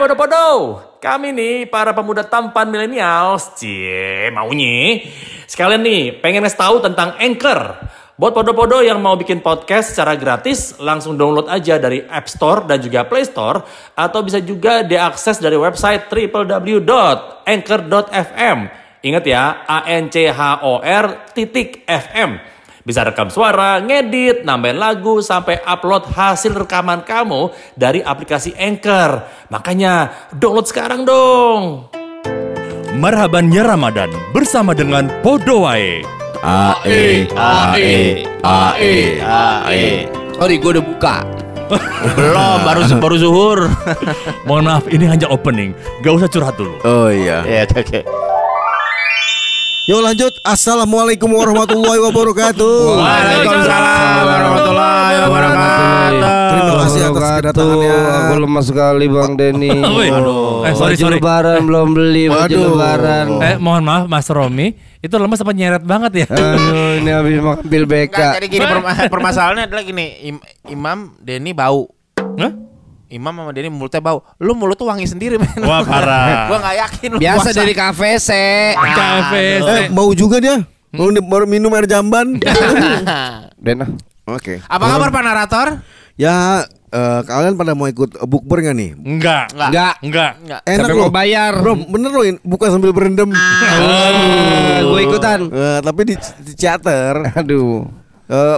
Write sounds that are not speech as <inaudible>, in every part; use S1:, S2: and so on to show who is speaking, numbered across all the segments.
S1: podo-podo, kami nih para pemuda tampan milenials, cie maunya. Sekalian nih, pengen ngasih tahu tentang Anchor. Buat podo-podo yang mau bikin podcast secara gratis, langsung download aja dari App Store dan juga Play Store. Atau bisa juga diakses dari website www.anchor.fm. Ingat ya, A-N-C-H-O-R titik FM. Bisa rekam suara, ngedit, nambahin lagu, sampai upload hasil rekaman kamu dari aplikasi Anchor. Makanya download sekarang dong.
S2: Marhabannya Ramadan bersama dengan Podowae.
S3: AE, AE, AE, AE.
S4: Sorry, gue udah buka. <laughs>
S3: Belum, baru baru zuhur.
S2: Mohon maaf, ini hanya opening. Gak usah curhat dulu.
S3: Oh iya. Ya, oke.
S5: Yuk lanjut. Assalamualaikum warahmatullahi wabarakatuh. <laughs>
S3: Waalaikumsalam warahmatullahi wabarakatuh.
S5: Terima kasih atas kedatangannya.
S4: Aku lemah sekali Bang Denny. <laughs> Aduh.
S2: eh, sorry, sorry.
S4: lebaran belum beli baju lebaran.
S2: Eh, mohon maaf Mas Romi, itu lemas sempat nyeret banget ya.
S4: Aduh, <laughs> ini habis makan pil BK.
S3: Enggak, jadi gini perma- permasalahannya adalah gini, Im- Imam Denny bau.
S2: Hah?
S3: Imam sama Denny mulutnya bau. Lu mulut tuh wangi sendiri, men.
S2: Wah, parah. <laughs>
S3: gua nggak yakin lu
S4: Biasa
S3: puasa.
S4: dari KFC.
S2: KFC.
S5: Eh, mau juga dia? Mau baru minum air jamban? <laughs>
S4: Dena.
S5: Oke.
S3: Apa kabar Pak Narator?
S5: Ya, eh, kalian pada mau ikut bukber nggak nih?
S2: Enggak.
S4: Enggak.
S2: Enggak.
S3: Enggak.
S5: Enak
S4: Sampai
S5: loh.
S4: mau bayar.
S5: Bro, bener loh, bukan sambil berendam.
S4: gue ikutan.
S5: Eh, tapi di, di charter.
S4: Aduh.
S5: eh,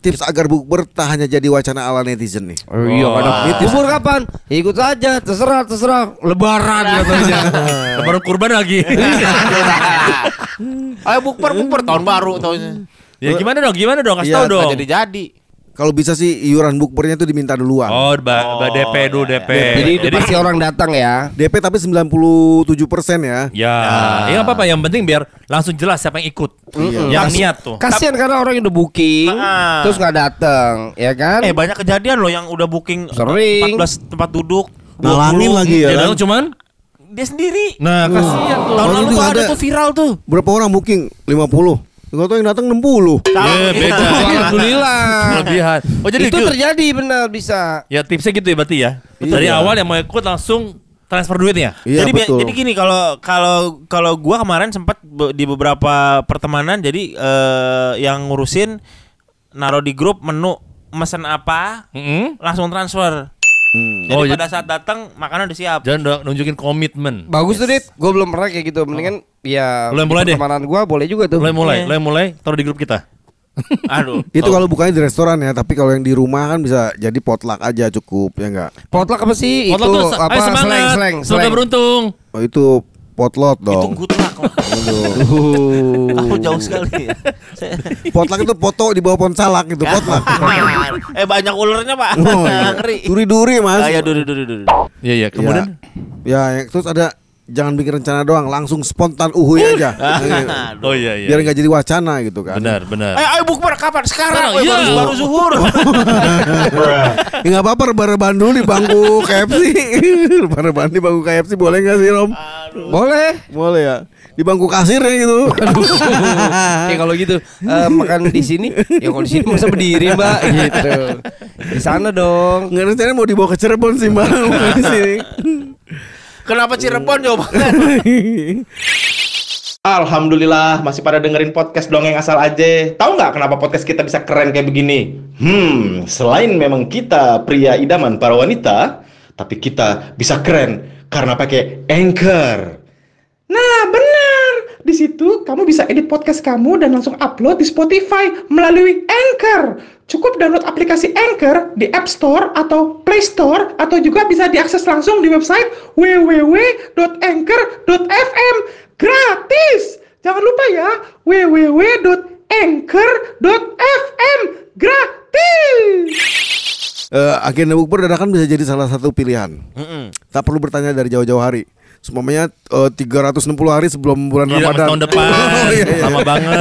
S5: tips agar bukber tak hanya jadi wacana ala netizen nih.
S4: Oh, iya
S2: Oh.
S4: kadang Bubur kapan? Ikut aja, terserah, terserah. Lebaran <laughs> katanya.
S2: Lebaran kurban lagi. <laughs>
S3: Ayo bukber bukber tahun baru tahunnya.
S2: ya gimana dong? Gimana dong? Kasih tahu
S3: Nggak
S2: dong.
S3: jadi jadi.
S5: Kalau bisa sih iuran bukbernya tuh diminta duluan.
S2: Oh, ba, ba DP dulu DP.
S4: Jadi udah pasti orang datang ya.
S5: DP tapi 97% ya.
S2: Ya, ya nggak apa-apa. Yang penting biar langsung jelas siapa yang ikut. Yang niat tuh.
S4: Kasihan karena orang yang udah booking
S3: Ah.
S4: terus nggak datang, ya kan?
S3: Eh banyak kejadian loh yang udah booking
S4: Sering.
S3: 14 tempat duduk.
S5: Nalangin
S3: 20.
S5: lagi ya.
S2: Ya,
S5: kan?
S2: cuman
S3: Dia sendiri.
S2: Nah, kasihan tuh.
S3: Tahun lalu
S5: itu
S3: tuh ada
S5: ada.
S3: tuh viral tuh.
S5: Berapa orang booking? 50. Enggak tahu yang datang 60.
S2: Ya, beda.
S4: Alhamdulillah.
S2: Kelebihan. Oh, jadi
S4: itu
S2: gitu.
S4: terjadi benar bisa.
S2: Ya tipsnya gitu ya berarti ya.
S5: Iya.
S2: Dari awal yang mau ikut langsung transfer duitnya.
S5: Iya
S3: jadi
S5: betul.
S3: jadi gini kalau kalau kalau gua kemarin sempat be- di beberapa pertemanan jadi eh, yang ngurusin naruh di grup menu mesen apa
S2: Mm-mm.
S3: langsung transfer. Jadi
S2: Oh,
S3: pada saat datang makanan udah siap.
S2: Jangan nunjukin komitmen.
S4: Bagus tuh Dit, gue belum pernah kayak gitu. Mendingan ya
S2: yang mulai
S4: di
S2: deh.
S4: pertemanan gue boleh juga tuh.
S2: Mulai mulai,
S3: Iya.
S2: mulai mulai taruh di grup kita. <laughs>
S3: Aduh.
S5: Itu kalau bukannya di restoran ya, tapi kalau yang di rumah kan bisa jadi potluck aja cukup ya enggak?
S4: Potluck apa sih?
S2: Potluck
S4: itu
S2: tuh,
S4: apa
S2: ayo semangat.
S4: slang slang
S2: Semoga beruntung.
S5: Oh, itu potlot
S3: itu
S5: dong.
S3: good luck. Aku jauh sekali. ya. <laughs>
S5: Potluck itu foto di bawah pohon salak gitu, potluck. <laughs>
S3: eh banyak ulernya pak.
S5: Oh, iya.
S3: Ngeri.
S5: Duri-duri, Mas.
S3: Ah, ya duri duri duri.
S2: Iya iya, kemudian
S5: Ya, yang- terus ada jangan bikin rencana doang, langsung spontan uhuy aja. <laughs>
S2: Oh iya iya.
S5: Biar nggak jadi wacana gitu kan.
S2: Benar, benar.
S3: Eh ayo bukber kapan? Sekarang.
S2: Iya.
S3: baru, baru zuhur. <laughs>
S5: Ya nggak apa-apa rebahan dulu di bangku <laughs> KFC. rebahan di bangku KFC boleh nggak sih Rom?
S4: Boleh.
S5: Boleh ya. Di bangku kasir ya gitu.
S4: Ya kalau gitu eh, makan di sini, ya kalau di sini masa berdiri mbak, gitu. Di sana dong.
S5: Nggak rencananya mau dibawa ke Cirebon sih mbak di sini.
S3: Kenapa Cirebon coba? <laughs>
S6: Alhamdulillah masih pada dengerin podcast dongeng asal aja. Tahu nggak kenapa podcast kita bisa keren kayak begini? Hmm, selain memang kita pria idaman para wanita, tapi kita bisa keren karena pakai Anchor. Nah, benar. Di situ kamu bisa edit podcast kamu dan langsung upload di Spotify melalui Anchor. Cukup download aplikasi Anchor di App Store atau Play Store atau juga bisa diakses langsung di website www.anchor.fm. Gratis. Jangan lupa ya, www.anchor.fm. Gratis.
S5: Eh, agenda bukber dadakan bisa jadi salah satu pilihan. Tak perlu bertanya dari jauh-jauh hari. Semuanya eh, 360 hari sebelum bulan
S2: Iya,
S5: Ramadan.
S2: tahun depan. <laughs>
S5: Oh, iya, iya.
S2: Lama banget.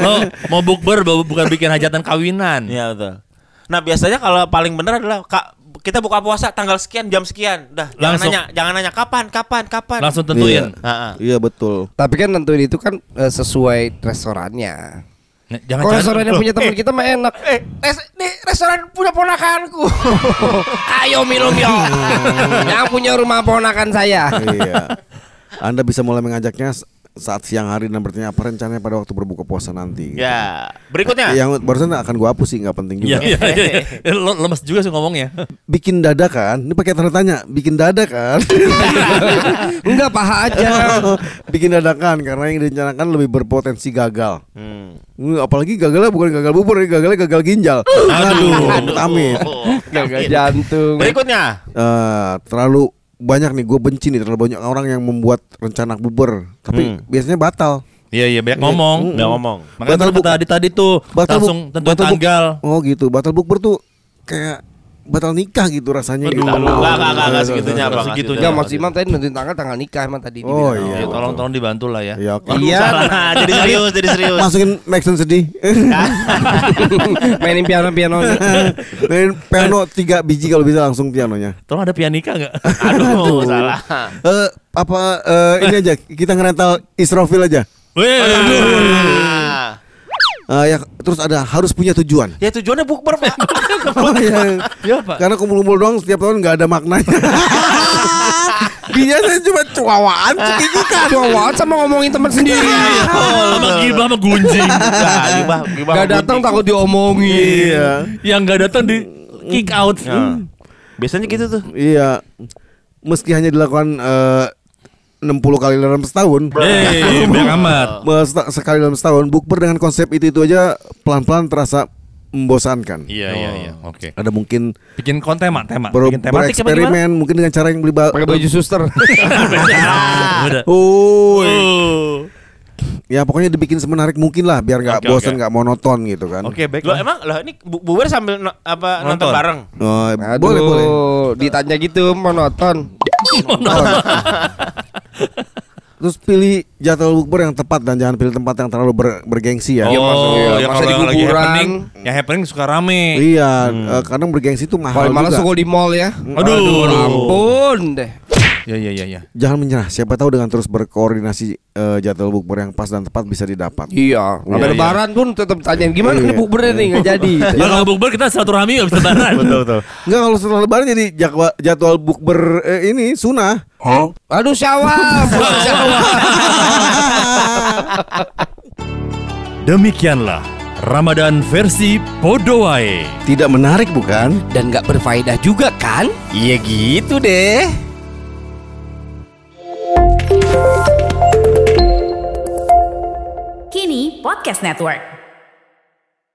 S2: Lo mau bukber bu- bukan bikin hajatan kawinan.
S3: Iya betul. Nah biasanya kalau paling benar adalah kak kita buka puasa tanggal sekian jam sekian. Dah jangan
S2: Langsung.
S3: nanya jangan nanya kapan kapan kapan.
S2: Langsung tentuin.
S3: Ah.
S5: Iya betul.
S4: Tapi kan tentuin itu kan eh, sesuai restorannya.
S2: Nah, Jangan
S4: Kalau
S2: jangan-
S4: restoran yang punya teman kita mah enak. Eh, restoran punya ponakanku. <laughs> Ayo minum yo. yang punya rumah ponakan saya.
S5: iya. Anda bisa mulai mengajaknya saat siang hari dan bertanya apa rencananya pada waktu berbuka puasa nanti. gitu.
S3: Ya, berikutnya.
S5: Yang barusan akan gua hapus sih nggak penting juga. <laughs>
S2: Lo lemes juga sih ngomongnya.
S5: Bikin dadakan, ini pakai tanda tanya, bikin dadakan. <laughs>
S4: Enggak paha aja.
S5: bikin dadakan karena yang direncanakan lebih berpotensi gagal.
S3: Hmm.
S5: Hmm, Apalagi gagalnya bukan gagal bubur, gagalnya gagal ginjal. Aduh, amit.
S4: Gagal jantung.
S3: Berikutnya.
S5: Eh, terlalu banyak nih, gue benci nih terlalu banyak orang yang membuat rencana bubur, tapi
S3: Hmm.
S5: biasanya batal.
S2: Iya iya banyak ngomong.
S3: Nggak ngomong.
S2: Makanya
S5: Batal
S2: batal
S5: bu-
S2: tadi tadi tuh
S5: Batal
S2: langsung tentuin
S5: bu-
S2: tanggal.
S5: Oh gitu, batal bukber tuh kayak batal nikah gitu rasanya. gitu.
S3: Enggak, enggak, enggak, enggak, enggak segitunya, Bang. Enggak
S2: Segitunya.
S4: Enggak Mas Imam tadi nentuin tanggal tanggal nikah emang tadi
S5: Oh iya.
S2: Ya, tolong tolong dibantu lah ya.
S5: Ya.
S4: Iya.
S3: Nah, <laughs> jadi serius, jadi serius.
S5: Masukin Maxon sedih. <laughs>
S4: Mainin piano piano. <laughs>
S5: Main piano tiga biji kalau bisa langsung pianonya.
S2: Tolong ada pianika nggak?
S3: Aduh, salah.
S5: Eh apa eh, ini aja kita ngerental Israfil aja.
S2: Weh,
S3: Ah.
S5: Eh, ya terus ada harus punya tujuan.
S3: Ya tujuannya bukber, Pak. <laughs>
S5: Oh, iya.
S2: Ya, Pak.
S5: Karena kumpul-kumpul doang setiap tahun nggak ada maknanya. <laughs> Biasanya cuma cuawaan cekikikan.
S4: Cuawaan sama ngomongin teman sendiri.
S2: sama gibah sama gunjing.
S3: Nah, gibah, gibah
S4: Gak datang takut diomongin.
S5: Iya.
S2: Yang nggak datang di kick out.
S3: Nah, biasanya gitu tuh.
S5: Iya. Meski hanya dilakukan eh, 60 kali dalam setahun.
S2: Eh, banyak amat.
S5: eh, seta- sekali dalam setahun bukber dengan konsep itu itu aja pelan-pelan terasa membosankan.
S2: Iya iya iya. Oke.
S5: Ada mungkin
S2: Bikin konten tema, tema.
S5: ber-
S2: Bikin tematik
S5: bereksperimen mungkin dengan cara yang beli ba-
S4: Pakai baju suster.
S2: Udah.
S5: Oh,
S2: Oh.
S5: ya pokoknya dibikin semenarik mungkin lah biar nggak
S2: Oke,
S5: bosan nggak monoton gitu kan.
S2: Oke, baik.
S3: Lo emang lah ini bu- bubur sambil no- apa nonton,
S2: Nonton.
S3: bareng?
S5: Oh,
S4: Aduh,
S5: boleh boleh.
S4: Ditanya gitu monoton. <laughs> <laughs>
S5: Terus pilih jadwal bukber yang tepat dan jangan pilih tempat yang terlalu ber- bergengsi ya.
S2: Oh,
S4: iya.
S2: ya
S4: Masa
S2: kalau
S4: di
S2: yang lagi
S4: kuburan.
S2: happening, yang happening suka rame.
S5: Iya, eh, kadang bergengsi itu mahal
S4: Paling
S5: juga.
S4: suka di mall ya.
S2: Aduh.
S4: ampun deh.
S2: Ya ya ya ya.
S5: Jangan menyerah. Siapa tahu dengan terus berkoordinasi eh, jadwal bukber yang pas dan tepat bisa didapat.
S4: Iya, sampai
S2: iya.
S4: lebaran pun tetap tanyain gimana
S5: Iya.
S4: nih bukber nih nggak jadi. <laughs>
S2: Ya kalau bukber kita silaturahmi nggak bisa lebaran. <laughs>
S3: Betul, betul.
S5: Enggak kalau setelah lebaran jadi jadwal, jadwal bukber eh, ini sunah.
S4: Aduh syawal. <laughs>
S2: Demikianlah Ramadan versi Podowae.
S5: Tidak menarik bukan?
S4: Dan nggak berfaedah juga kan?
S3: Iya gitu deh.
S7: Kini Podcast Network.